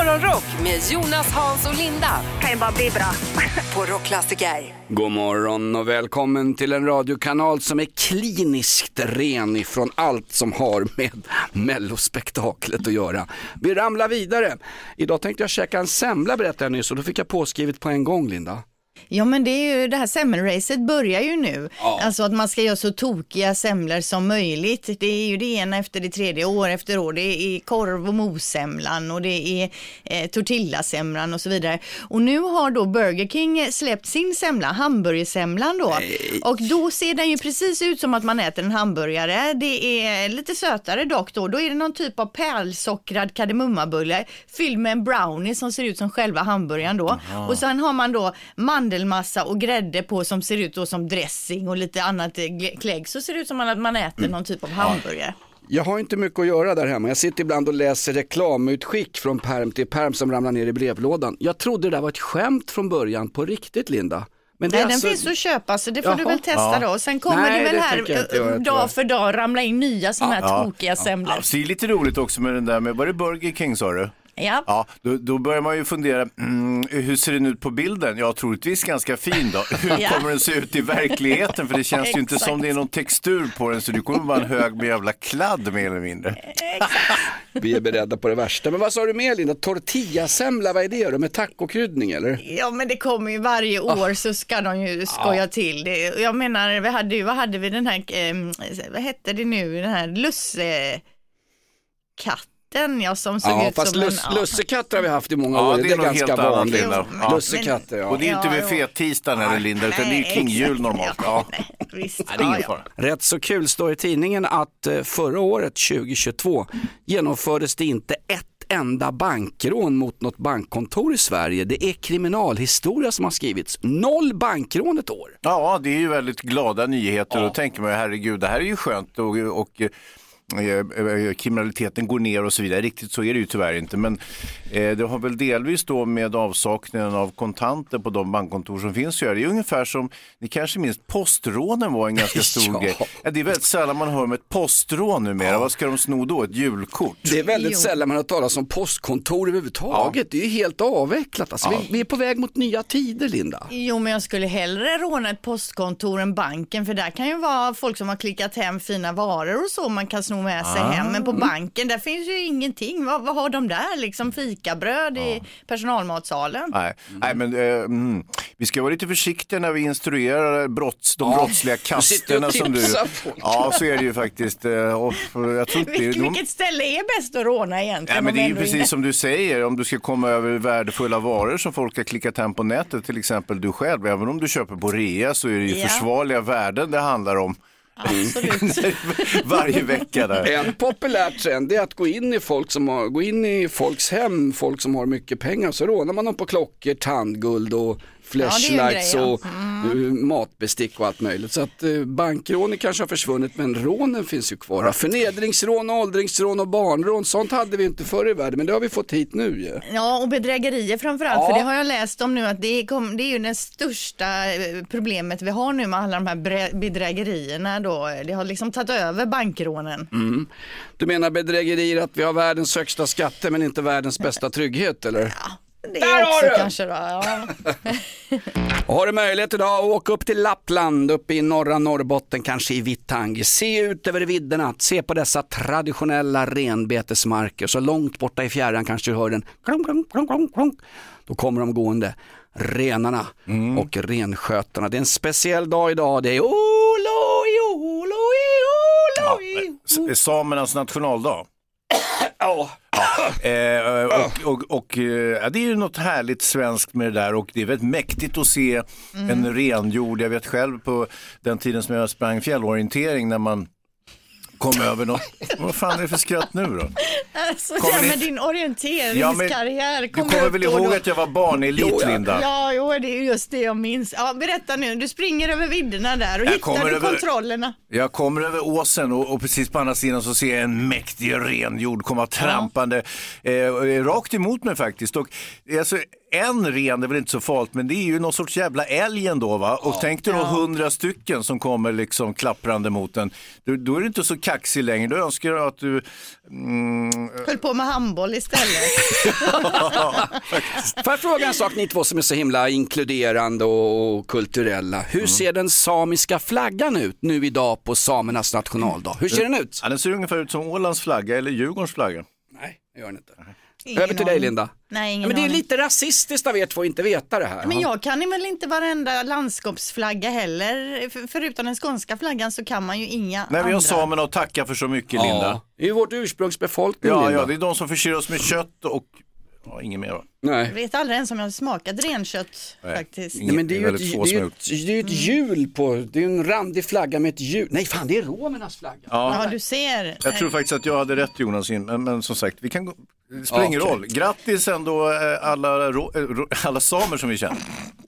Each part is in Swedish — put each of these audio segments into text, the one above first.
Morgonrock med Jonas, Hans och Linda. kan ju bara bli bra. På Rockklassiker. God morgon och välkommen till en radiokanal som är kliniskt ren ifrån allt som har med mellospektaklet att göra. Vi ramlar vidare. Idag tänkte jag käka en semla berättade jag nyss och då fick jag påskrivet på en gång Linda. Ja men det är ju det här semmelracet börjar ju nu. Ja. Alltså att man ska göra så tokiga semlor som möjligt. Det är ju det ena efter det tredje, år efter år. Det är korv och mossemlan och det är eh, tortillasemlan och så vidare. Och nu har då Burger King släppt sin semla, hamburgersemlan då. Och då ser den ju precis ut som att man äter en hamburgare. Det är lite sötare dock då. Då är det någon typ av pärlsockrad kardemummabulle fylld med en brownie som ser ut som själva hamburgaren då. Och sen har man då mandelmassa och grädde på som ser ut då som dressing och lite annat eh, klägg. Så ser det ut som att man äter någon typ av hamburgare. Jag har inte mycket att göra där hemma. Jag sitter ibland och läser reklamutskick från perm till perm som ramlar ner i brevlådan. Jag trodde det där var ett skämt från början, på riktigt Linda. Men det Nej, är den alltså- finns att köpa så det får du Jaha. väl testa då. Sen kommer Nej, det väl det här jag jag. dag för dag ramla in nya sådana här Ja. tokiga semlor. Ja, det är lite roligt också med den där med, var det Burger King sa du? Ja. Ja, då, då börjar man ju fundera, mm, hur ser den ut på bilden? Ja, troligtvis ganska fin då. Hur Ja. kommer den se ut i verkligheten? För det känns ju inte som det är någon textur på den, så det kommer vara en hög med jävla kladd mer eller mindre. Vi är beredda på det värsta. Men vad sa du mer Linda? Tortillasemla, vad är det då? Med tacokryddning eller? Ja men det kommer ju varje Ah. år så ska de ju skoja till det. Jag menar, vi hade ju, vad hade vi den här, eh, vad hette det nu, den här lussekatten ja som såg Ja, ut fast som lus, en... ja. lusekatter har vi haft i många Ja, år. det Det är är, något ganska vanligt. Ja. Lussekatter, ja. Och det är inte Ja, vid fettisdagen eller Linda, utan det är King jul normalt. Ja. nej, visst. Det är ja. Rätt så kul står i tidningen att eh, förra året, 2022, genomfördes det inte ett enda bankrån mot något bankkontor i Sverige. Det är kriminalhistoria som har skrivits. Noll bankrån ett år. Ja, det är ju väldigt glada nyheter och då tänker man herregud, det här är ju skönt och, och Eh, eh, kriminaliteten går ner och så vidare. Riktigt så är det ju tyvärr inte, men det har väl delvis då med avsaknaden av kontanter på de bankkontor som finns att göra. Det är ungefär som, ni kanske minns, postrånen var en ganska stor Ja. grej. Ja, det är väldigt sällan man hör om ett postrån numera. Vad ska de sno då? Ett julkort? Det är väldigt Jo. sällan man har talas om postkontor överhuvudtaget. Det är ju helt avvecklat. Alltså, vi, vi är på väg mot nya tider, Linda. Jo, men jag skulle hellre råna ett postkontor än banken, för där kan ju vara folk som har klickat hem fina varor och så man kan sno med sig hem. Men på banken, där finns ju ingenting. Vad, vad har de där? Liksom fikabröd i personalmatsalen? Nej, Nej men eh, mm, vi ska vara lite försiktiga när vi instruerar brotts, de brottsliga du sitter och kasterna som du... Ja, så är det ju faktiskt. eh, Och jag tror inte, Vil, de, vilket ställe är bäst att råna egentligen? Nej, men det är ju precis inte- som du säger, om du ska komma över värdefulla varor som folk har klickat hem på nätet, till exempel du själv, även om du köper på rea så är det ju Ja. försvarliga värden det handlar om Absolut. varje vecka där. En populär trend är att gå in i folk som har, gå in i folks hem, folk som har mycket pengar, så rånar man dem på klockor, tandguld och flashlights ja. och eh, matbestick och allt möjligt. Så att eh, bankrånen kanske har försvunnit men rånen finns ju kvar. Förnedringsrån, åldringsrån och barnrån, sånt hade vi inte förr i världen men det har vi fått hit nu ju. Ja, och bedrägerier framförallt, Ja. för det har jag läst om nu att det är, kom, det är ju det största eh, problemet vi har nu med alla de här bedrägerierna då. Det har liksom tagit över bankrånen. Mm. Du menar bedrägerier att vi har världens högsta skatter men inte världens bästa trygghet eller? Det Där är har också du! kanske då, ja. Har du möjlighet idag att åka upp till Lappland, uppe i norra Norrbotten, kanske i Vittangi. Se ut över vidderna, se på dessa traditionella renbetesmarker. Så långt borta i fjärran kanske du hör den. Klong, klong, klong, klong. Då kommer de gående, renarna och renskötarna. Det är en speciell dag idag. Det är oloi, oloi, oloi. S- Samernas nationaldag. Ja. Eh, och och, och eh, ja, det är ju något härligt svenskt med det där och det är väldigt mäktigt att se en renjord. Jag vet själv på den tiden som jag sprang fjällorientering när man kom över något. Vad fan är det för skratt nu då? Alltså, Kommer ja, ni- men din orienteringskarriär Du kom kommer upp väl ihåg då. att jag var barnelit Jo, ja. Linda? Ja, jo, det är just det jag minns. Ja, berätta nu, du springer över vidderna där och Jag hittar kommer du över- kontrollerna. Jag kommer över åsen och, och precis på andra sidan så ser jag en mäktig renjord komma trampande eh, rakt emot mig faktiskt. Och, alltså, en ren är väl inte så farligt, men det är ju någon sorts jävla älg ändå va? Och tänk dig då hundra stycken som kommer liksom klapprande mot en. Då, då är du inte så kaxig längre. Då önskar jag att du... Mm, Höll på med handboll istället. Får jag fråga en sak ni två som är så himla inkluderande och kulturella. Hur ser den samiska flaggan ut nu idag på samernas nationaldag? Hur ser den ut? ja, den ser ungefär ut som Ålands flagga eller Djurgårdens flagga. Nej, det gör den inte. Ingen Över till dig. Linda. Nej, ingen Ja, men det är lite rasistiskt av er två att inte veta det här. Men jag kan väl inte varenda landskapsflagga heller. För, förutom den skånska flaggan så kan man ju inga Nej, vi har andra. samerna att tacka för så mycket Linda. Ja, det är ju vårt ursprungsbefolkning Ja, Linda. ja, det är de som förser oss med kött och ja, inget mer va? Jag Nej. vet aldrig ens om jag har smakat renkött Nej. faktiskt. Nej, men det är ju ett, väldigt få det är ju ett, det är ju ett hjul på, det är ju en randig flagga med ett hjul. Nej fan det är romernas flagga. Ja, du ser. Jag tror faktiskt att jag hade rätt Jonas, men, men som sagt, vi kan gå, det spelar ingen roll. Grattis ändå eh, alla, ro- eh, alla samer som vi känner.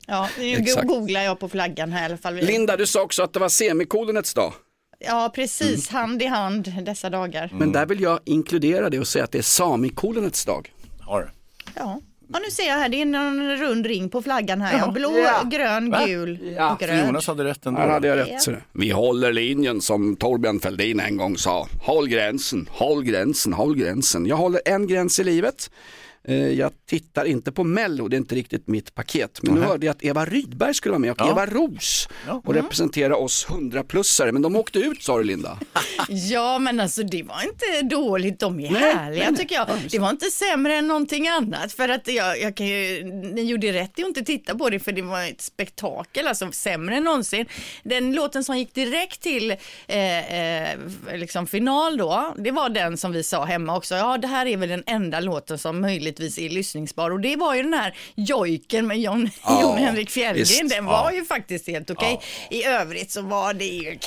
Ja, nu Exakt. googlar jag på flaggan här i alla fall. Linda du sa också att det var semikolonets dag. Ja, precis. Hand i hand dessa dagar. Men där vill jag inkludera det och säga att det är samikolonets dag. Har. Ja. Ja, nu ser jag här. Det är en rund ring på flaggan här. Ja. Blå, Ja. grön, Va? gul Ja. och Så röd. Jonas hade rätt ändå. Här hade jag Ja. rätt. det. Vi håller linjen som Torbjörn Fälldin en gång sa. Håll gränsen, håll gränsen, håll gränsen. Jag håller en gräns i livet. Eh, Jag tittar inte på Mello, det är inte riktigt mitt paket. Men nu hörde jag att Eva Rydberg skulle vara med och Ja. Eva Ros och representera oss 100-plussare. Men de åkte ut sa du Linda. Ja, men alltså det var inte dåligt. De är Nej, härliga nej, nej. tycker jag. Det var inte sämre än någonting annat. För att jag, jag kan ju, ni gjorde rätt i att inte titta på det för det var ett spektakel, alltså sämre än någonsin. Den låten som gick direkt till eh, eh, liksom final då, det var den som vi sa hemma också. Ja, det här är väl den enda låten som möjligtvis är lyssningsbar. Och det var ju den här Jojken med Jon, Ja, Henrik Fjällgren. Den var ju faktiskt helt okej. I övrigt så var det ju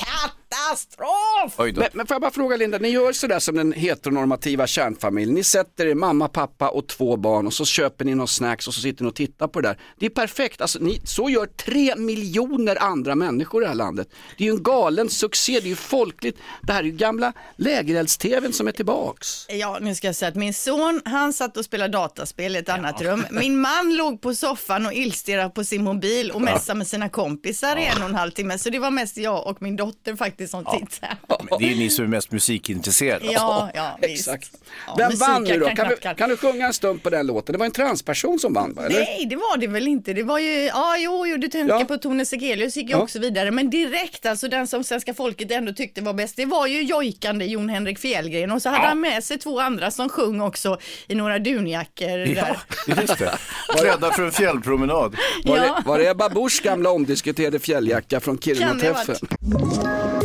katastrof! Men, men får jag bara fråga Linda, ni gör sådär som den heteronormativa kärnfamiljen. Ni sätter er mamma, pappa och två barn och så köper ni någon snacks och så sitter ni och tittar på det där. Det är perfekt, alltså, ni, så gör tre miljoner andra människor i det här landet. Det är ju en galen succé, det är ju folkligt. Det här är ju gamla lägerelds-tvn som är tillbaks. Ja, nu ska jag säga att min son, han satt och spelade dataspel i ett annat rum. Min man låg på soffan och illstirrade på sin mobil och messade med sina kompisar i en och en halv timme. Så det var mest jag och min dotter faktiskt som tittade. Men det är ni som är mest musikintresserade. Ja, ja. Exakt. Ja, Vem vann nu då? kan Kan, du, knappt kan- du sjunga en stund på den låten? Det var en transperson som vann va? Eller? Nej, det var det väl inte. Det var ju, ja, jo, jo du tänker Ja. på Tone Sekelius gick ju Ja. också vidare. Men direkt, alltså den som svenska folket ändå tyckte var bäst, det var ju jojkande Jon Henrik Fjällgren. Och så hade han med sig två andra som sjöng också i några dunjackor. där. Ja, just det. Klädda för en fjällpromenad. Var, Ja. det, var det Ebba Buschs gamla omdiskuterade fjälljacka från Kan det ha Kiruna-träffen?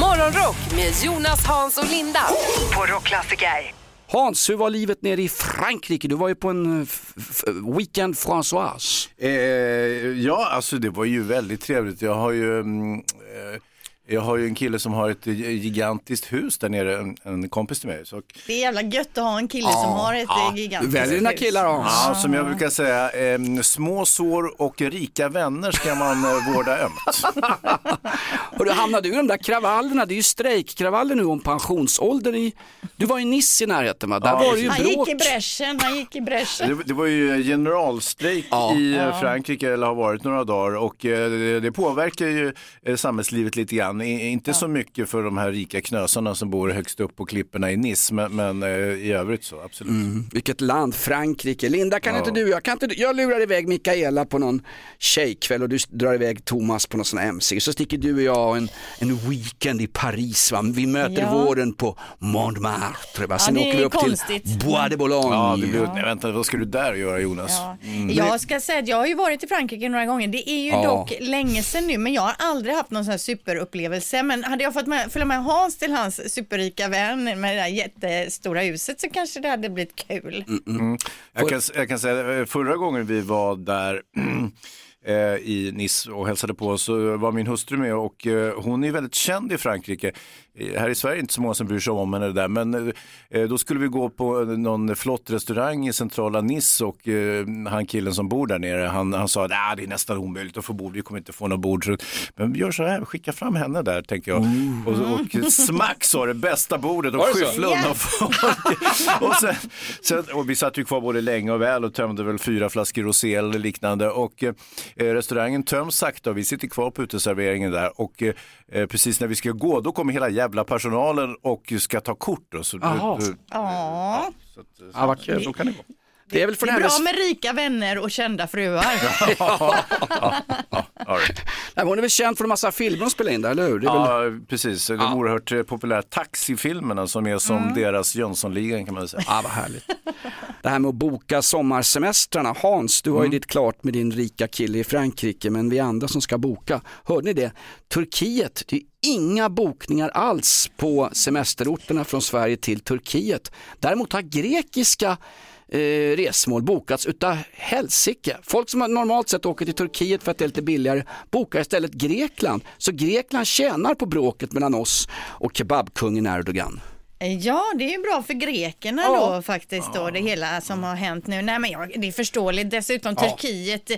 Morgonrock med Jonas, Hans och Linda på Rockklassiker. Hans, hur var livet nere i Frankrike? Du var ju på en Weekend Françoise. Eh, ja, alltså det var ju väldigt trevligt. Jag har ju, mm, eh, jag har ju en kille som har ett gigantiskt hus där nere, en, en kompis till mig. Så, Det är jävla gött att ha en kille som har ett ja, Du gigantiskt dina hus. killar Hans. ja, som jag brukar säga, eh, små sår och rika vänner ska man eh, vårda ömt. Och du hamnade ur de där kravallerna, det är ju strejkkravaller nu om pensionsåldern i... Du var i Nice i närheten va? Där Ja, var det ju Han gick bråk. i bräschen, han gick i bräschen. Det, det var ju generalstrejk Ja. i eh, Frankrike, eller har varit några dagar och eh, det, det påverkar ju eh, samhällslivet lite grann. I, inte så mycket för de här rika knösarna som bor högst upp på klipporna i Nice, men, men eh, i övrigt så absolut. Mm, vilket land, Frankrike. Linda, kan Ja. inte du, jag, kan inte, du- jag lurar iväg Mikaela på någon tjejkväll och du drar iväg Thomas på någon sån här MC. Så sticker du och jag en, en weekend i Paris. Va? Vi möter Ja. våren på Montmartre. Va? Sen det åker vi upp konstigt. till Bois de Boulogne. Ja, det blir, nej, vänta, vad ska du där göra Jonas? Ja. Jag ska säga att jag har ju varit i Frankrike några gånger. Det är ju Ja. dock länge sedan nu, men jag har aldrig haft någon sån här superupplevelse upplevelse. Men hade jag fått med, följa med Hans till hans superrika vän med det där jättestora huset så kanske det hade blivit kul. Jag kan, jag kan säga eh, förra gången vi var där eh, i Nice och hälsade på så var min hustru med och eh, hon är väldigt känd i Frankrike. Eh, Här i Sverige är det inte så många som bryr sig om henne där men eh, då skulle vi gå på någon flott restaurang i centrala Nice och eh, han killen som bor där nere han, han sa att det är nästan omöjligt att få bord, vi kommer inte få något bord. Så, men vi gör så här, skicka fram henne där tänkte jag. Och, och smack sa det bästa bordet och skyffla undan folk. och, sen, sen, och vi satt ju kvar både länge och väl och tömde väl fyra flaskor rosé eller liknande. Och eh, restaurangen töms sakta och vi sitter kvar på uteserveringen där. Och eh, precis när vi ska gå, då kommer hela jävla personalen och ska ta kort. Då, så, Jaha. Ja, så, att, så, Ja, vad kul. så kan det gå. Det är väl för det är bra med rika vänner och kända fruar. Right. Nej, hon är väl känd för en massa filmer hon spelar in där, eller hur? Det är väl... Ja, precis. De oerhört eh, populära taxifilmerna som är som deras Jönssonligan kan man säga. Ja, vad härligt. Det här med att boka sommarsemestrarna. Hans, du har ju ditt klart med din rika kille i Frankrike, men vi andra som ska boka. Hörde ni det? Turkiet, det är inga bokningar alls på semesterorterna från Sverige till Turkiet. Däremot har grekiska eh, resmål bokats utav helsike. Folk som normalt sett åker till Turkiet för att det är lite billigare bokar istället Grekland. Så Grekland tjänar på bråket mellan oss och kebabkungen Erdogan. Ja, det är ju bra för grekerna Ja. då faktiskt då, det hela som har hänt nu. Nej men ja, det är förståeligt. Dessutom Turkiet eh,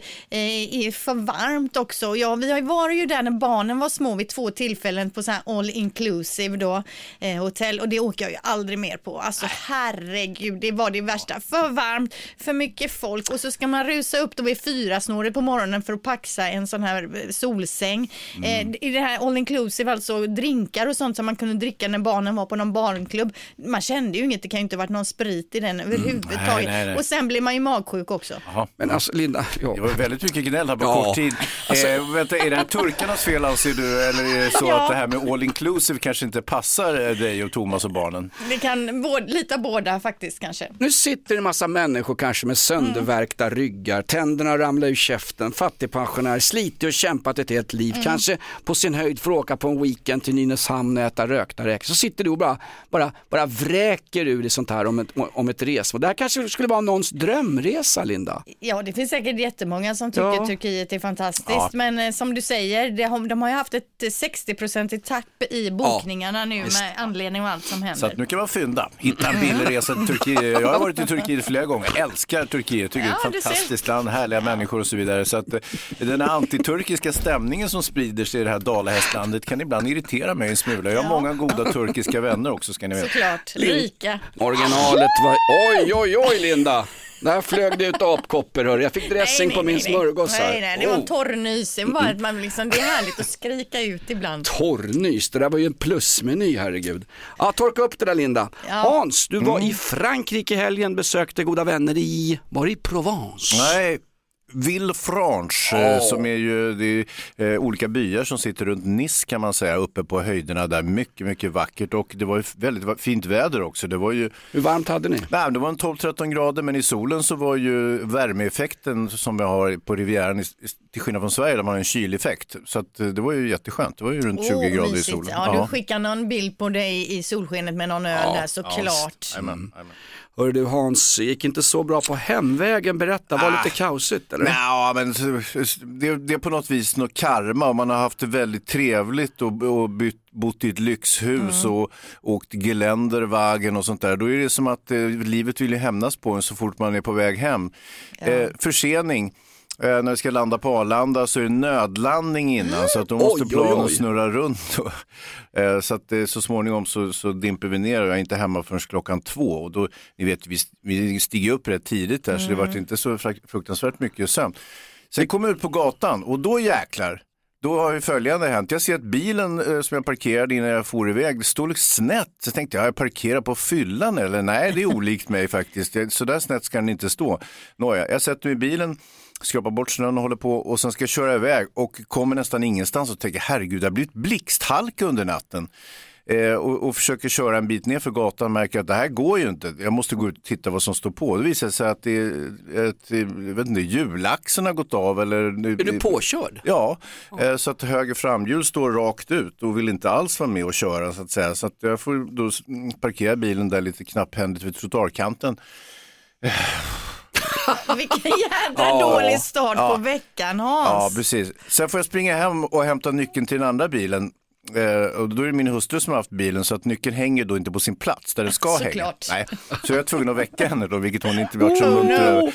är för varmt också. Ja, vi har ju varit ju där när barnen var små vid två tillfällen på så här all inclusive då, eh, hotell och det åker jag ju aldrig mer på. Alltså herregud, det var det värsta. För varmt, för mycket folk och så ska man rusa upp då vid fyra snåret på morgonen för att paxa en sån här eh, solsäng. Eh, I det här all inclusive, alltså drinkar och sånt som man kunde dricka när barnen var på någon barnklubb. Man kände ju inget, det kan ju inte varit någon sprit i den överhuvudtaget. Nej, nej, nej. Och sen blir man ju magsjuk också. Men alltså Linda, ja. Det var väldigt mycket gnäll här på Ja. kort tid. eh, vänta, är det här turkarnas fel anser du eller är det så Ja. att det här med all inclusive kanske inte passar eh, dig och Thomas och barnen? Det kan lita båda faktiskt kanske. Nu sitter en massa människor kanske med söndervärkta ryggar, tänderna ramlar ur käften, fattigpensionär, slitit och kämpat ett helt liv, kanske på sin höjd får åka på en weekend till Nynäshamn och äta rökta räkor. Så sitter du och bara, bara, bara vräker ur dig sånt här om ett, om ett resmål. Det här kanske skulle vara någons drömresa, Linda. Ja, det finns säkert jättemånga som tycker Ja. Turkiet är fantastiskt. Ja. Men eh, som du säger, det har, de har ju haft ett eh, 60 tapp i bokningarna nu med anledning av allt som händer. Så att nu kan man fynda, hitta en billig resa till Turkiet. Jag har varit i Turkiet flera gånger, älskar Turkiet, tycker Ja, det är ett fantastiskt land, härliga människor och så vidare. Så att eh, den här antiturkiska stämningen som sprider sig i det här dalahästlandet kan ibland irritera mig en smula. Jag har många goda turkiska vänner också ska ni veta. Såklart, rika. Originalet var, oj oj oj Linda, där flög det ut apkoppor hörru. Jag fick dressing på min smörgås här. Nej, nej, det var en Oh. torrnys. Det var att man liksom, det är härligt att skrika ut ibland. Torrnys, det där var ju en plusmeny herregud. Ja, torka upp det där Linda. Ja. Hans, du var i Frankrike i helgen, besökte goda vänner i, var det i Provence? Nej, Villefranche eh, som är ju det är, eh, olika byar som sitter runt Nice kan man säga uppe på höjderna där. Mycket, mycket vackert och det var ju väldigt fint väder också. Det var ju Hur varmt hade ni? Nej, det var en 12-13 grader men i solen så var ju värmeeffekten som vi har på Rivieran till skillnad från Sverige där man har en kyleffekt. Så eh, det var ju jätteskönt. Det var ju runt 20 Åh, grader i mysigt. solen. Ja, du skickar någon bild på dig i solskenet med någon öl där såklart. Jajamän, jajamän. Hörru du Hans, gick inte så bra på hemvägen, berätta, var lite kaosigt eller? Nej, men det, det är på något vis något karma. Man har haft det väldigt trevligt och, och bytt, bott i ett lyxhus och åkt geländervagen och sånt där. Då är det som att eh, livet vill hämnas på en så fort man är på väg hem. Eh, försening. Eh, när vi ska landa på Arlanda så är det nödlandning innan så att då måste Oj, oj, planen oj. snurra runt. Eh, så att eh, så småningom så, så dimper vi ner och jag är inte hemma förrän klockan två. Och då, ni vet, vi, vi stiger upp rätt tidigt där så det var inte så fruktansvärt mycket sömn. Sen kom jag ut på gatan och då jäklar, då har ju följande hänt. Jag ser att bilen eh, som jag parkerade innan jag for iväg, det står liksom snett. Så tänkte jag, jag parkerar på fyllan eller? Nej, det är olikt mig faktiskt. Så där snett ska den inte stå. Nåja, jag sätter mig i bilen, skrapar bort snön och håller på och sen ska jag köra iväg och kommer nästan ingenstans och tänker, herregud, det har blivit blixthalka under natten. eh, och, och försöker köra en bit ner för gatan och märker att det här går ju inte. Jag måste gå ut och titta vad som står på. Det visar sig att det är ett, jag vet inte, hjulaxeln har gått av. Eller, Är du påkörd? Ja, eh, så att höger framhjul står rakt ut och vill inte alls vara med och köra så att säga. Så att jag får då parkera bilen där lite knapphändigt vid trottoarkanten. Vilken jädra Ja. dålig start Ja. på veckan Ja, Hans. precis. Sen får jag springa hem och hämta nyckeln till den andra bilen. Eh, och då är det min hustru som har haft bilen så att nyckeln hänger då inte på sin plats där den ska Såklart. hänga. Nej. Så jag är tvungen att väcka henne då, vilket hon inte varit så Oh, munter no. över.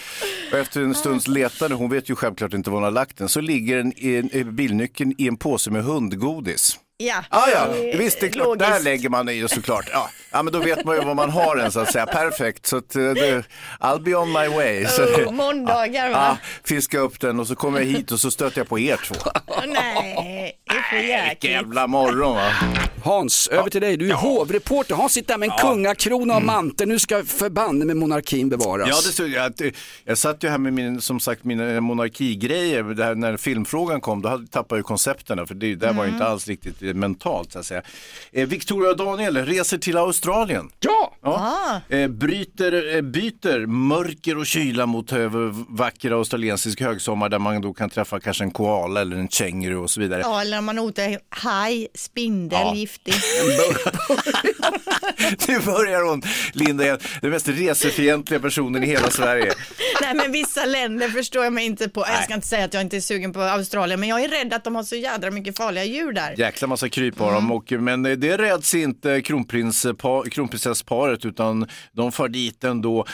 Och efter en stunds letande, hon vet ju självklart inte var hon har lagt den, så ligger i, i bilnyckeln i en påse med hundgodis. Ja, Ah, ja, visst det är klart, logiskt. där lägger man i såklart. Ja. ja, men då vet man ju vad man har den så att säga. Perfekt, så att, eh, det, I'll be on my way. Så, Oh, måndagar ja, va? fiska upp den och så kommer jag hit och så stöter jag på er två. Nej, det är för Vilken jäkligt. jävla morgon va. Hans, över till dig. Du är hovreporter. Hans sitter där med en kungakrona och mantel. Nu ska förbanne med monarkin bevaras. Ja, det stod, jag, jag satt ju här med min, som sagt, mina monarkigrejer. Det här, när filmfrågan kom, då hade, tappade jag ju koncepterna. För det där var ju inte alls riktigt mentalt så att säga. Eh, Victoria och Daniel reser till Australien. ja. Ja. Eh, bryter, eh, byter mörker och kyla mot eh, vacker australiensisk högsommar där man då kan träffa kanske en koala eller en känguru och så vidare. Ja, eller när man hotar haj, spindel, Ja. giftig. nu börjar hon, Linda, igen. den mest resefientliga personen i hela Sverige. Nej men vissa länder förstår jag mig inte på. Jag ska inte säga att jag inte är sugen på Australien men jag är rädd att de har så jädra mycket farliga djur där. Jäkla massa kryp har de, och, men det räds inte kronprinspa, kronprinsessparet utan de far dit ändå.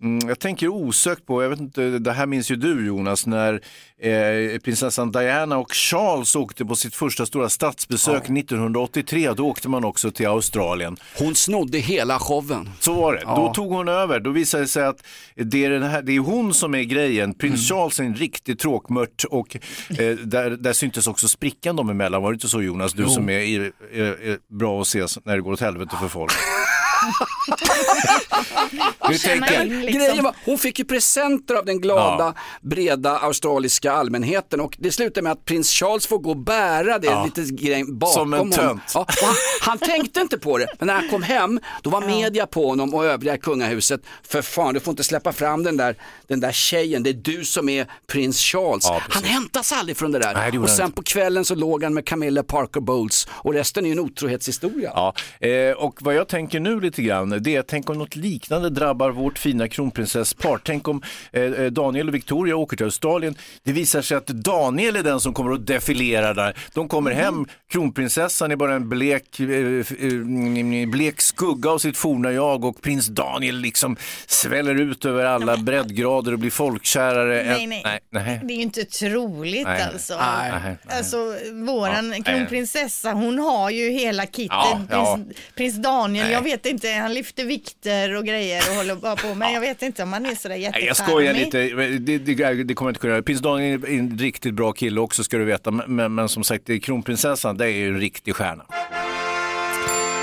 Mm, jag tänker osökt på, jag vet inte, det här minns ju du Jonas, när eh, prinsessan Diana och Charles åkte på sitt första stora statsbesök 1983. Då åkte man också till Australien. Hon snodde hela showen. Så var det. Då tog hon över. Då visade det sig att det är, den här, det är hon som är grejen. Prins Charles är en riktig tråkmört och eh, där, där syntes också sprickan dem emellan. Var det inte så Jonas? Du som är, är, är, är bra att se när det går åt helvete för folk. nu tänker liksom. Grejen var, hon fick ju presenter av den glada, breda australiska allmänheten och det slutade med att prins Charles får gå och bära det Ja. lite grej bakom Som en honom. tönt. Ja, han, han tänkte inte på det, men när han kom hem då var media på honom och övriga kungahuset. För fan, du får inte släppa fram den där, den där tjejen, det är du som är prins Charles. Ja, han hämtas aldrig från det där. Nej, det och sen inte. på kvällen så låg han med Camilla Parker Bowles och resten är ju en otrohetshistoria. Ja, eh, och vad jag tänker nu lite grann, det är tänk om något liknande drabbar vårt fina kronprinsesspar. Tänk om eh, eh, Daniel och Victoria åker till Australien. Det visar sig att Daniel är den som kommer att defilera där. De kommer hem, kronprinsessan är bara en blek, eh, eh, blek skugga av sitt forna jag och prins Daniel liksom sväller ut över alla breddgrader och blir folkkärare. Nej, nej. nej, nej. Det är ju inte troligt Nej. alltså. Nej, nej. Alltså våran kronprinsessa hon har ju hela kittet. Ja, ja. Prins, prins Daniel, jag vet inte, han lyfter vikter och grejer och håller bara på. Men jag vet inte om han är sådär Nej, jättecharmig. jag skojar lite, det, det, det kommer jag inte kunna göra. Prins Daniel är en riktigt bra kille också ska du veta, men, men, men som sagt, det är kronprinsessan, det är ju en riktig stjärna.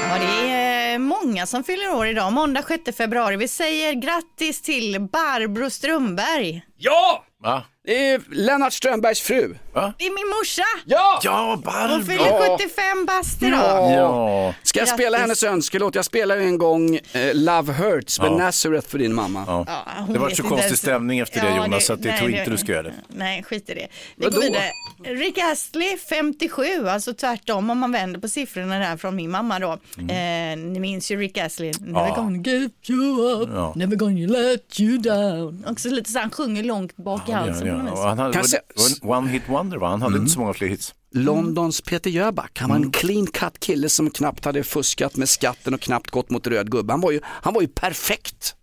Ja, det är eh, många som fyller år idag. Måndag 6 februari. Vi säger grattis till Barbro Strömberg. Ja! Va? Det är Lennart Strömbergs fru. Det är min morsa. Ja! Ja, Hon Barbro! fyller 75 bast idag. Ja. Ska jag Grattis. spela hennes önskelåt? Jag spelade ju en gång eh, Love Hurts med Ja. Nazareth för din mamma. Ja. Ja, hon det var vet så inte konstig ens- stämning efter det Ja, Jonas, så att jag nej, tror inte du ska göra det. Nej, skit i det. Vi Vadå? går vidare. Rick Astley, 57, alltså tvärtom om man vänder på siffrorna där från min mamma då. Eh, ni minns ju Rick Astley, Never Mm. Ja. gonna give you up, Ja. never gonna let you down. Också lite så han sjunger långt bak i Ja, halsen ja, något ja. vis. Och Han hade, Kan var, jag det var en one hit wonder va? Han hade inte så många fler hits. Londons Peter Jöback, han var en clean cut kille som knappt hade fuskat med skatten och knappt gått mot röd gubbe. Han var ju, han var ju perfekt.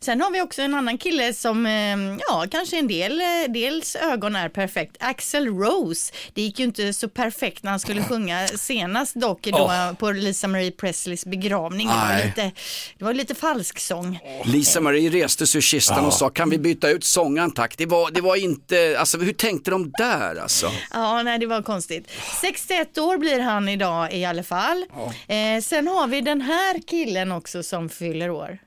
Sen har vi också en annan kille som, eh, ja, kanske en del, eh, dels ögon är perfekt. Axel Rose. Det gick ju inte så perfekt när han skulle sjunga senast dock då på Lisa Marie Presleys begravning. Det var lite, det var lite falsk sång. Lisa Marie reste sig ur kistan och sa, kan vi byta ut sångaren tack? Det var, det var inte, alltså hur tänkte de där alltså? Ja, nej det var konstigt. 61 år blir han idag i alla fall. Eh, sen har vi den här killen också som fyller år.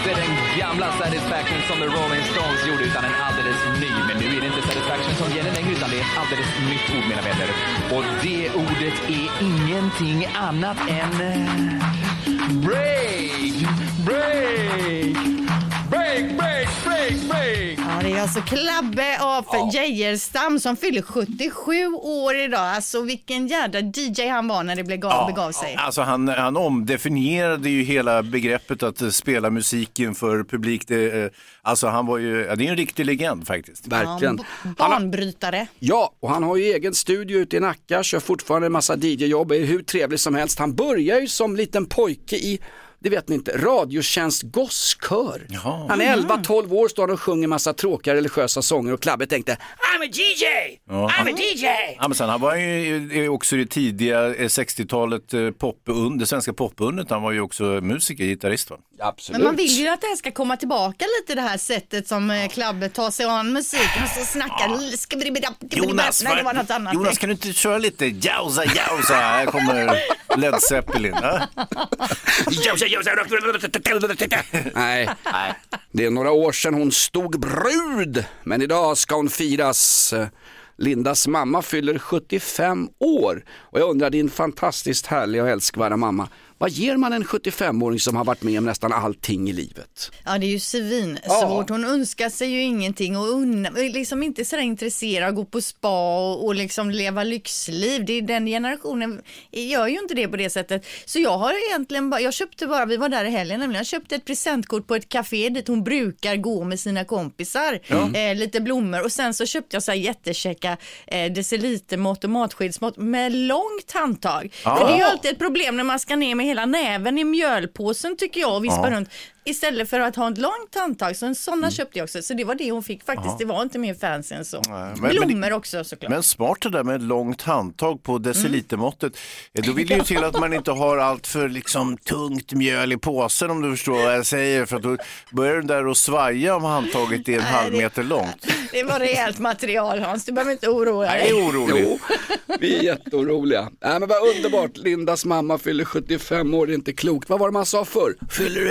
Inte den gamla Satisfaction som The Rolling Stones gjorde, utan en alldeles ny. Men nu är det inte Satisfaction som gäller längre, utan det är ett alldeles nytt ord, mina vänner. Och det ordet är ingenting annat än... Break! Break! Break, break, break, break! Ja, det är alltså Klabbe af Geijerstam som fyller 77 år idag. Alltså vilken jädra DJ han var när det blev gav, begav sig. Alltså han, han omdefinierade ju hela begreppet att eh, spela musik inför publik. Det, eh, alltså han var ju, ja, det är en riktig legend faktiskt. Verkligen. Ja, Han har, banbrytare. ja, och han har ju egen studio ute i Nacka, kör fortfarande en massa DJ-jobb, är hur trevlig som helst. Han börjar ju som liten pojke i det vet ni inte, Radiotjänst gosskör. Jaha. Han är 11-12 år, står och sjunger massa tråkiga religiösa sånger och Klabbe tänkte I'm a DJ! I'm a DJ! Ja, men sen han var ju eh, också i det tidiga eh, 60-talet eh, popund, det svenska popundret. Han var ju också musiker, gitarrist va? Absolut. Men man vill ju att det här ska komma tillbaka lite det här sättet som eh, Klabbe tar sig an musiken och så snackar Jonas, Nej, det var något annat. Jonas kan du inte köra lite jausa jausa? Här kommer Led Zeppelin. Ja? Nej. det är några år sedan hon stod brud, men idag ska hon firas. Lindas mamma fyller 75 år och jag undrar din fantastiskt härliga och älskvärda mamma, vad ger man en 75-åring som har varit med om nästan allting i livet? Ja det är ju svinsvårt. Hon önskar sig ju ingenting och unna, liksom inte så intresserad av att gå på spa och, och liksom leva lyxliv. Det är den generationen gör ju inte det på det sättet. Så jag har egentligen bara, jag köpte bara, vi var där i helgen nämligen, jag köpte ett presentkort på ett café dit hon brukar gå med sina kompisar. Eh, lite blommor och sen så köpte jag så här jättekäcka eh, decilitermått och matskidsmått med långt handtag. För det är ju alltid ett problem när man ska ner med hela näven i mjölpåsen tycker jag och vispa runt. Istället för att ha ett långt handtag, så en sådana köpte jag också. Så det var det hon fick faktiskt, det var inte mer fancy än så. men- men Blommor det- också såklart. Men smart det där med ett långt handtag på decilitermåttet. Eh, Då vill det ju till att man inte har allt för liksom, tungt mjöl i påsen om du förstår vad jag säger. För att då börjar den där att svaja om handtaget är en halv meter långt. Det var rejält material Hans, du behöver inte oroa Jag dig. är orolig. Jo, vi är jätteoroliga. Nej men vad underbart, Lindas mamma fyller 75 år, det är inte klokt. Vad var det man sa förr? Fyller du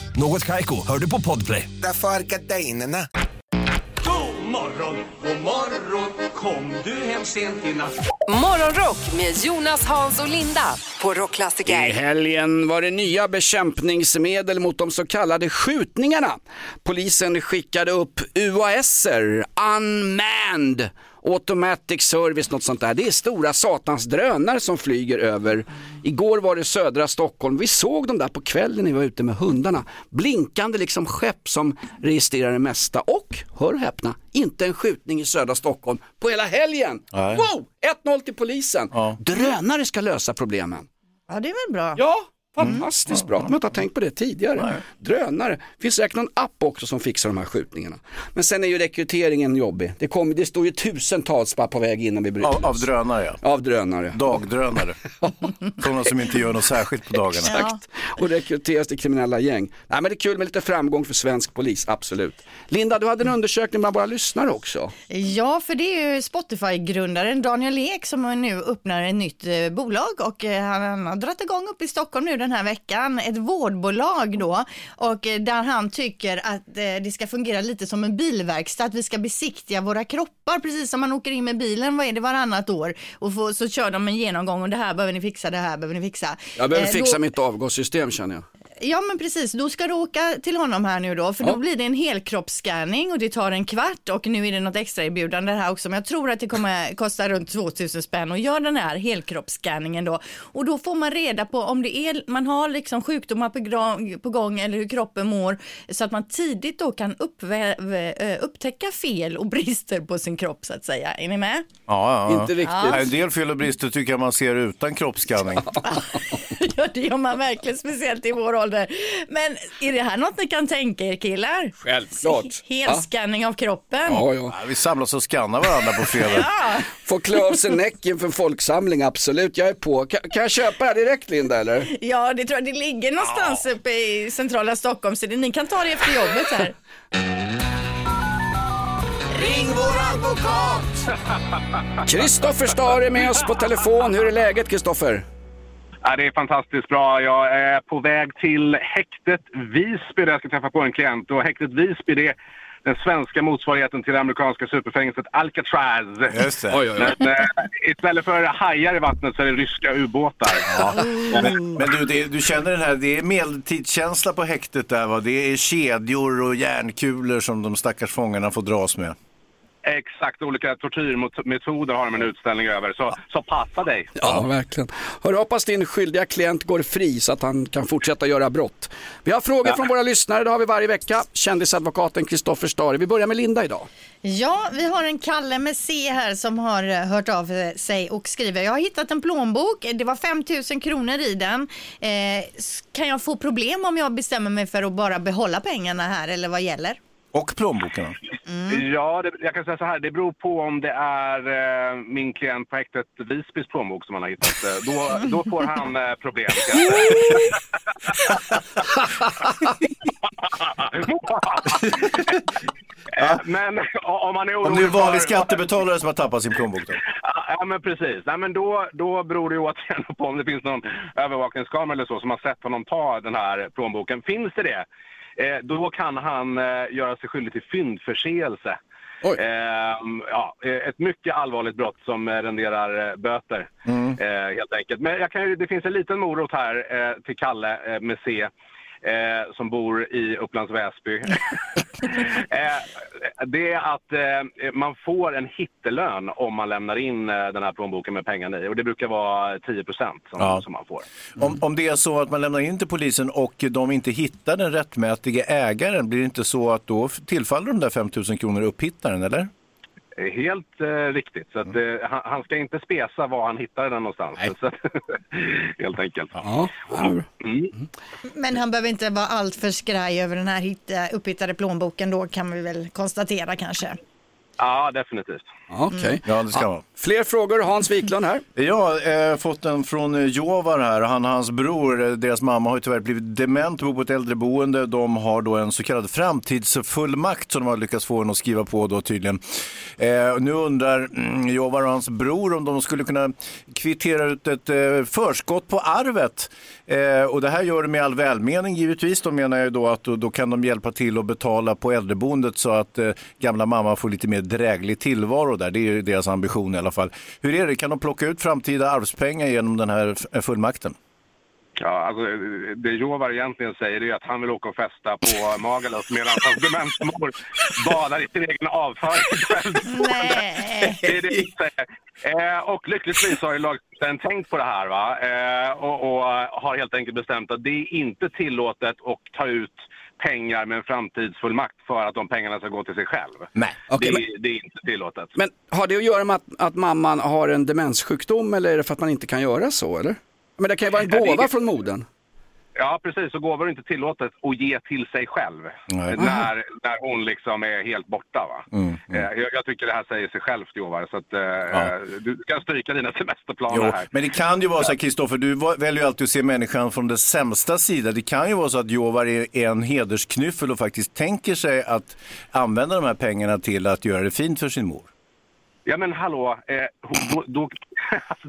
Något Kaiko, hör du på Podplay. Därför är gardinerna. God morgon, god morgon, kom du hem sent i natt? Morgonrock med Jonas, Hans och Linda på I Rockklassiker. helgen var det nya bekämpningsmedel mot de så kallade skjutningarna. Polisen skickade upp UASer, unmanned, automatic service, något sånt där. Det är stora satans drönare som flyger över. Igår var det södra Stockholm. Vi såg dem där på kvällen när vi var ute med hundarna. Blinkande liksom skepp som registrerar det mesta. Och, hör och häpna, inte en skjutning i södra Stockholm på hela helgen. Nej. Wow! 1-0 till polisen. Drönare ska lösa problemen. Ja det är väl bra. Ja, fantastiskt bra. Man har inte tänkt på det tidigare. Drönare. Det finns säkert någon app också som fixar de här skjutningarna. Men sen är ju rekryteringen jobbig. Det, kommer, det står ju tusentals bara på väg innan vi bryter Av, av drönare ja. Av drönare. Dagdrönare. Sådana som inte gör något särskilt på dagarna. Exakt. Och rekryteras till kriminella gäng. Nej men det är kul med lite framgång för svensk polis, absolut. Linda, du hade en undersökning bland våra lyssnare också. Ja, för det är ju Spotify-grundaren Daniel Ek som nu öppnar ett nytt eh, bolag och eh, han, han har dragit igång upp i Stockholm nu den här veckan, ett vårdbolag då. Och eh, där han tycker att eh, det ska fungera lite som en bilverkstad, att vi ska besiktiga våra kroppar. Precis som man åker in med bilen, vad är det varannat år? Och får, så kör de en genomgång. Och det här behöver ni fixa, det här behöver ni fixa. Jag behöver Eh, fixa då- mitt avgassystem känner jag. Ja men precis, då ska du åka till honom här nu då, för Ja. då blir det en helkroppsscanning och det tar en kvart och nu är det något extra erbjudande här också, men jag tror att det kommer kosta runt 2000 spänn och gör den här helkroppsscanningen då. Och då får man reda på om det är, man har liksom sjukdomar på, gång eller hur kroppen mår, så att man tidigt då kan uppvä- eh, upptäcka fel och brister på sin kropp så att säga. Är ni med? Ja, ja, ja. Inte riktigt. Ja, En del fel och brister tycker jag man ser utan kroppsskanning. Ja, det gör man verkligen, speciellt i vår ålder. Men är det här något ni kan tänka er killar? Självklart. Helskanning av kroppen? Ja, ja. Ja, vi samlas och skannar varandra på fredag. Få klä av sig näck inför en folksamling, absolut. Jag är på. Kan, kan jag köpa här direkt Linda eller? Ja, det tror jag. Det ligger någonstans uppe i centrala Stockholm, så det, ni kan ta det efter jobbet här. Ring vår advokat! Kristoffer Stare är med oss på telefon. Hur är läget Kristoffer? Ja, det är fantastiskt bra. Jag är på väg till häktet Visby där jag ska träffa på en klient. Och häktet Visby det är den svenska motsvarigheten till det amerikanska superfängelset Alcatraz. Just det. Oj, oj, oj. Men, eh, istället för hajar i vattnet så är det ryska ubåtar. Men, men du, det, du känner den här, det är medeltidskänsla på häktet där va? Det är kedjor och järnkulor som de stackars fångarna får dras med. Exakt, olika tortyrmetoder har de en utställning över. Så, så passa dig. Ja, verkligen. Hör, hoppas din skyldiga klient går fri så att han kan fortsätta göra brott. Vi har frågor från våra lyssnare, det har vi varje vecka. Kändisadvokaten Kristoffer Stare. Vi börjar med Linda idag. Ja, vi har en Kalle med C här som har eh, hört av sig och skriver. Jag har hittat en plånbok. Det var 5 000 kronor i den. Eh, s- kan jag få problem om jag bestämmer mig för att bara behålla pengarna här eller vad gäller? Och plånboken. Ja, det, jag kan säga så här. Det beror på om det är eh, min klient på häktet Visbys plånbok som han har hittat. Eh, Då, då får han eh, problem. Eh, Men o- om man är Om orolig det är vanlig för- skattebetalare som har tappat sin plånbok då? Ja, men precis. Nej, men då, då beror det ju återigen på om det finns någon övervakningskamera eller så som har sett honom ta den här plånboken. Finns det det, eh, då kan han eh, göra sig skyldig till fyndförseelse. Oj. Eh, ja, eh, ett mycket allvarligt brott som eh, renderar eh, böter, eh, helt enkelt. Men jag kan, det finns en liten morot här eh, till Kalle eh, med C. Eh, som bor i Upplands Väsby. eh, det är att eh, man får en hittelön om man lämnar in eh, den här plånboken med pengarna i. Och det brukar vara 10 procent som, Ja. som man får. Om, om det är så att man lämnar in till polisen och de inte hittar den rättmätiga ägaren, blir det inte så att då tillfaller de där 5 000 kronor upphittaren, eller? Eh, Helt eh, riktigt. Så att, eh, han, han ska inte spesa var han hittade den någonstans. Så, helt enkelt. Ja, Mm. Men han behöver inte vara allt för skraj över den här hitta, upphittade plånboken då kan vi väl konstatera kanske. Ja, definitivt. okej. Ja, det ska vara. Fler frågor, Hans Wiklund här. Jag har eh, fått en från eh, Jovar här. Han och hans bror, eh, deras mamma har ju tyvärr blivit dement och bor på ett äldreboende. De har då en så kallad framtidsfullmakt som de har lyckats få en att skriva på då tydligen. Eh, nu undrar mm, Jovar och hans bror om de skulle kunna kvittera ut ett eh, förskott på arvet. Eh, och det här gör de med all välmening givetvis. De menar ju då att då, då kan de hjälpa till att betala på äldreboendet så att eh, gamla mamma får lite mer dräglig tillvaro där. Det är ju deras ambition i alla fall. Hur är det, kan de plocka ut framtida arvspengar genom den här fullmakten? Ja, alltså, det Jovar egentligen säger är att han vill åka och festa på Magaluf medan hans demensmor badar i sin egen avföring. Nej. Det är det vi säger. Eh, och lyckligtvis har ju lagstiftaren tänkt på det här va? Eh, och, och har helt enkelt bestämt att det är inte tillåtet att ta ut pengar med en framtidsfullmakt för att de pengarna ska gå till sig själv. Nej. Okej, det, men- det är inte tillåtet. Men har det att göra med att, att mamman har en demenssjukdom eller är det för att man inte kan göra så eller? Men det kan ju vara en gåva från modern. Ja, precis. Och gåvor är inte tillåtet att ge till sig själv Nej. när, när hon liksom är helt borta. Va? Mm, Eh, Jag, jag tycker det här säger sig självt, Jovar. Så att, eh, Ja. du kan stryka dina semesterplaner Jo, här. men det kan ju vara så här, Kristoffer, du väljer ju alltid att se människan från dess sämsta sida. Det kan ju vara så att Jovar är är en hedersknyffel och faktiskt tänker sig att använda de här pengarna till att göra det fint för sin mor. Ja, men hallå. Eh, då, då, alltså,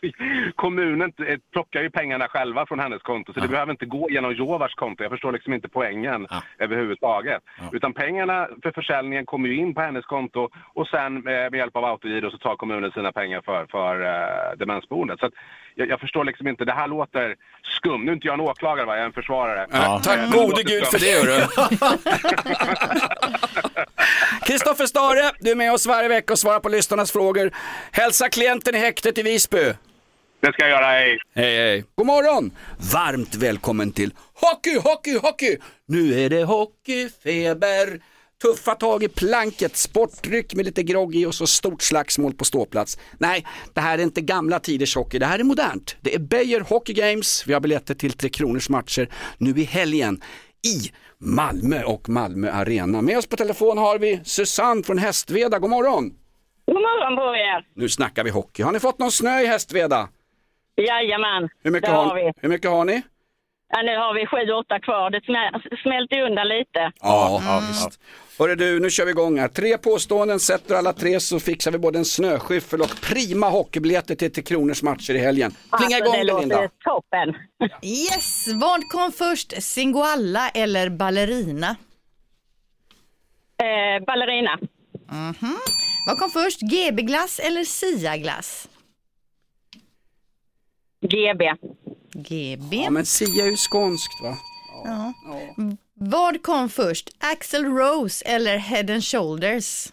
så- kommunen eh, plockar ju pengarna själva från hennes konto, så det behöver inte gå genom Jovars konto. Jag förstår liksom inte poängen överhuvudtaget. Utan pengarna för försäljningen kommer ju in på hennes konto och sen eh, med hjälp av autogiro så tar kommunen sina pengar för, för eh, demensboendet. Så att, jag, jag förstår liksom inte. Det här låter skumt. Nu är inte jag en åklagare, va? jag är en försvarare. Ja, tack Eh, gode gud för det hörru. Kristoffer Stare, du är med oss varje vecka och svarar på lyssnarnas frågor. Hälsa klienten i häktet i Visby. Det ska jag göra. Hej. Hej hej. God morgon! Varmt välkommen till Hockey, hockey, hockey! Nu är det hockeyfeber. Tuffa tag i planket, sportdryck med lite grogg i och så stort slagsmål på ståplats. Nej, det här är inte gamla tiders hockey, det här är modernt. Det är Beijer Hockey Games, vi har biljetter till Tre Kronors matcher nu i helgen i Malmö och Malmö Arena. Med oss på telefon har vi Susanne från Hästveda, god morgon! God morgon på er! Nu snackar vi hockey. Har ni fått någon snö i Hästveda? Jajamän, Hur mycket, det har, har vi. hur mycket har ni? Ja, nu har vi sju, åtta kvar. Det smä- smälter ju undan lite. Ja, ja visst. Hörru du, nu kör vi igång här. Tre påståenden, sätter alla tre så fixar vi både en snöskyffel och prima hockeybiljetter till Tre Kronors matcher i helgen. Plinga Alltså, igång det Linda. låter toppen. Yes, vad kom först? Singoalla eller ballerina? Eh, ballerina. Mhm. Vad kom först? GB-glass eller Sia-glass? GB. GB. Ja, men Sia är ju skånskt va? Ja. Vad kom först? Axel Rose eller Head and Shoulders?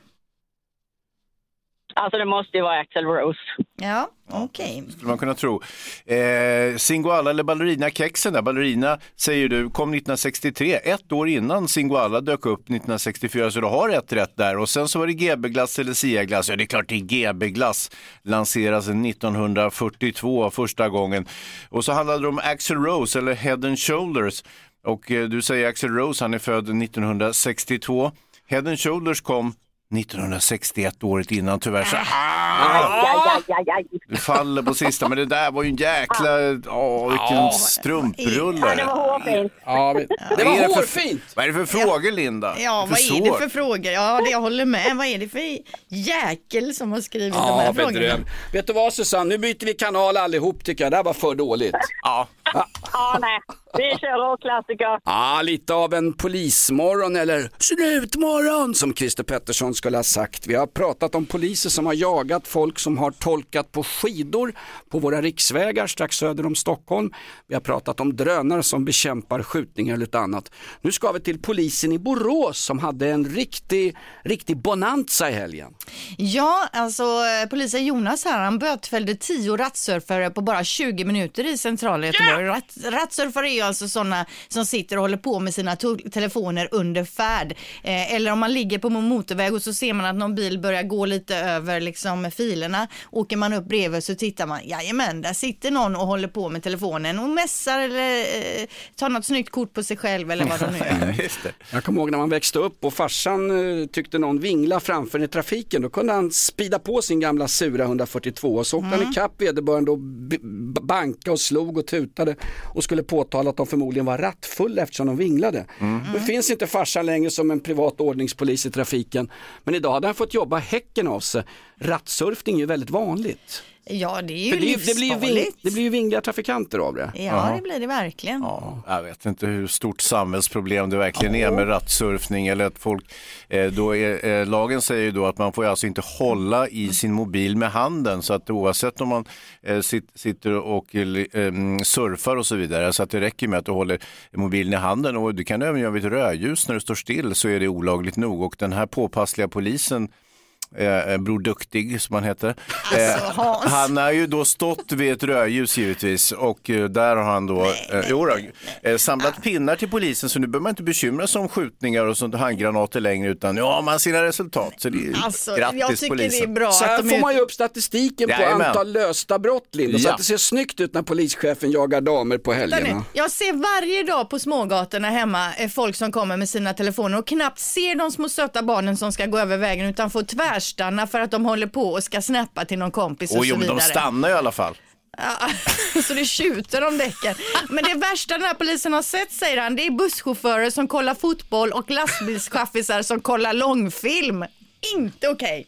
Alltså det måste ju vara Axel Rose. Ja, okej. skulle man kunna tro. Eh, Singoalla eller Ballerina-kexen där, Ballerina säger du kom 1963, ett år innan Singoalla dök upp 1964, så du har ett rätt där. Och sen så var det GB-glass eller Sia-glass, ja det är klart det är GB-glass, lanseras 1942 första gången. Och så handlade det om Axel Rose eller Head and Shoulders. Och eh, du säger Axel Rose, han är född 1962. Head and Shoulders kom 1961, året innan tyvärr. Så, Aj, aj, aj, aj, aj. du faller på sista, men det där var ju en jäkla, åh vilken strumprulle. Ja, det var hårfint. Ja, men, det Vad är var för- hårfint! Vad är det för frågor Linda? Ja, vad är det för frågor? Ja, det jag håller med. Vad är det för jäkel som har skrivit de här frågorna? bedrövligt. Vet du vad Susanne, nu byter vi kanal allihop tycker jag. Det här var för dåligt. Ja. Ja, nej. Vi kör rockklassiker. Ja, lite av en polismorgon eller snutmorgon som Christer Pettersson skulle ha sagt. Vi har pratat om poliser som har jagat folk som har tolkat på skidor på våra riksvägar strax söder om Stockholm. Vi har pratat om drönare som bekämpar skjutningar och lite annat. Nu ska vi till polisen i Borås som hade en riktig, riktig bonanza i helgen. Ja, alltså eh, polisen Jonas här, han bötfällde tio rattsurfare på bara 20 minuter i centrala Göteborg. Ratt, rattsurfare är ju alltså sådana som sitter och håller på med sina telefoner under färd. Eh, eller om man ligger på motorväg och så ser man att någon bil börjar gå lite över liksom, filerna. Åker man upp bredvid så tittar man, jajamän, där sitter någon och håller på med telefonen och mässar eller eh, tar något snyggt kort på sig själv eller vad de nu gör. Jag kommer ihåg när man växte upp och farsan eh, tyckte någon vingla framför i trafiken. Då kunde han spida på sin gamla sura 142 och så åkte han ikapp vederbörande och banka och slog och tutade och skulle påtala att de förmodligen var rattfulla eftersom de vinglade. Nu finns inte farsan längre som en privat ordningspolis i trafiken. Men idag hade han fått jobba häcken av sig. Rattsurfning är ju väldigt vanligt. Ja, det är ju För det, det, blir ju ving, livsfarligt. det blir ju vingliga trafikanter av det. Ja, det blir det verkligen. Ja, jag vet inte hur stort samhällsproblem det verkligen är med rattsurfning eller att folk, eh, då är, eh, lagen säger ju då att man får alltså inte hålla i sin mobil med handen så att oavsett om man eh, sit, sitter och eh, surfar och så vidare så att det räcker med att du håller mobilen i handen och du kan även göra vid ett rödljus när du står still så är det olagligt nog och den här påpassliga polisen Eh, Bror Duktig som han heter. Alltså, Hans. han har ju då stått vid ett rödljus givetvis och eh, där har han då, eh, jo då, eh, samlat pinnar till polisen så nu behöver man inte bekymra sig om skjutningar och sånt handgranater längre utan nu har man sina resultat. Så det är Alltså, grattis jag tycker polisen. det är bra Så här får är man ju upp statistiken på Jajamän. antal lösta brott Linda, så Ja. att det ser snyggt ut när polischefen jagar damer på helgerna. Jag ser varje dag på smågatorna hemma eh, folk som kommer med sina telefoner och knappt ser de små söta barnen som ska gå över vägen utan får tvärstanna för att de håller på och ska snappa till någon kompis och Och jo, så vidare. de stannar i alla fall. Ja, så det tjuter om däcken. Men det värsta den här polisen har sett säger han, det är busschaufförer som kollar fotboll och lastbilschaffisar som kollar långfilm. Inte okej.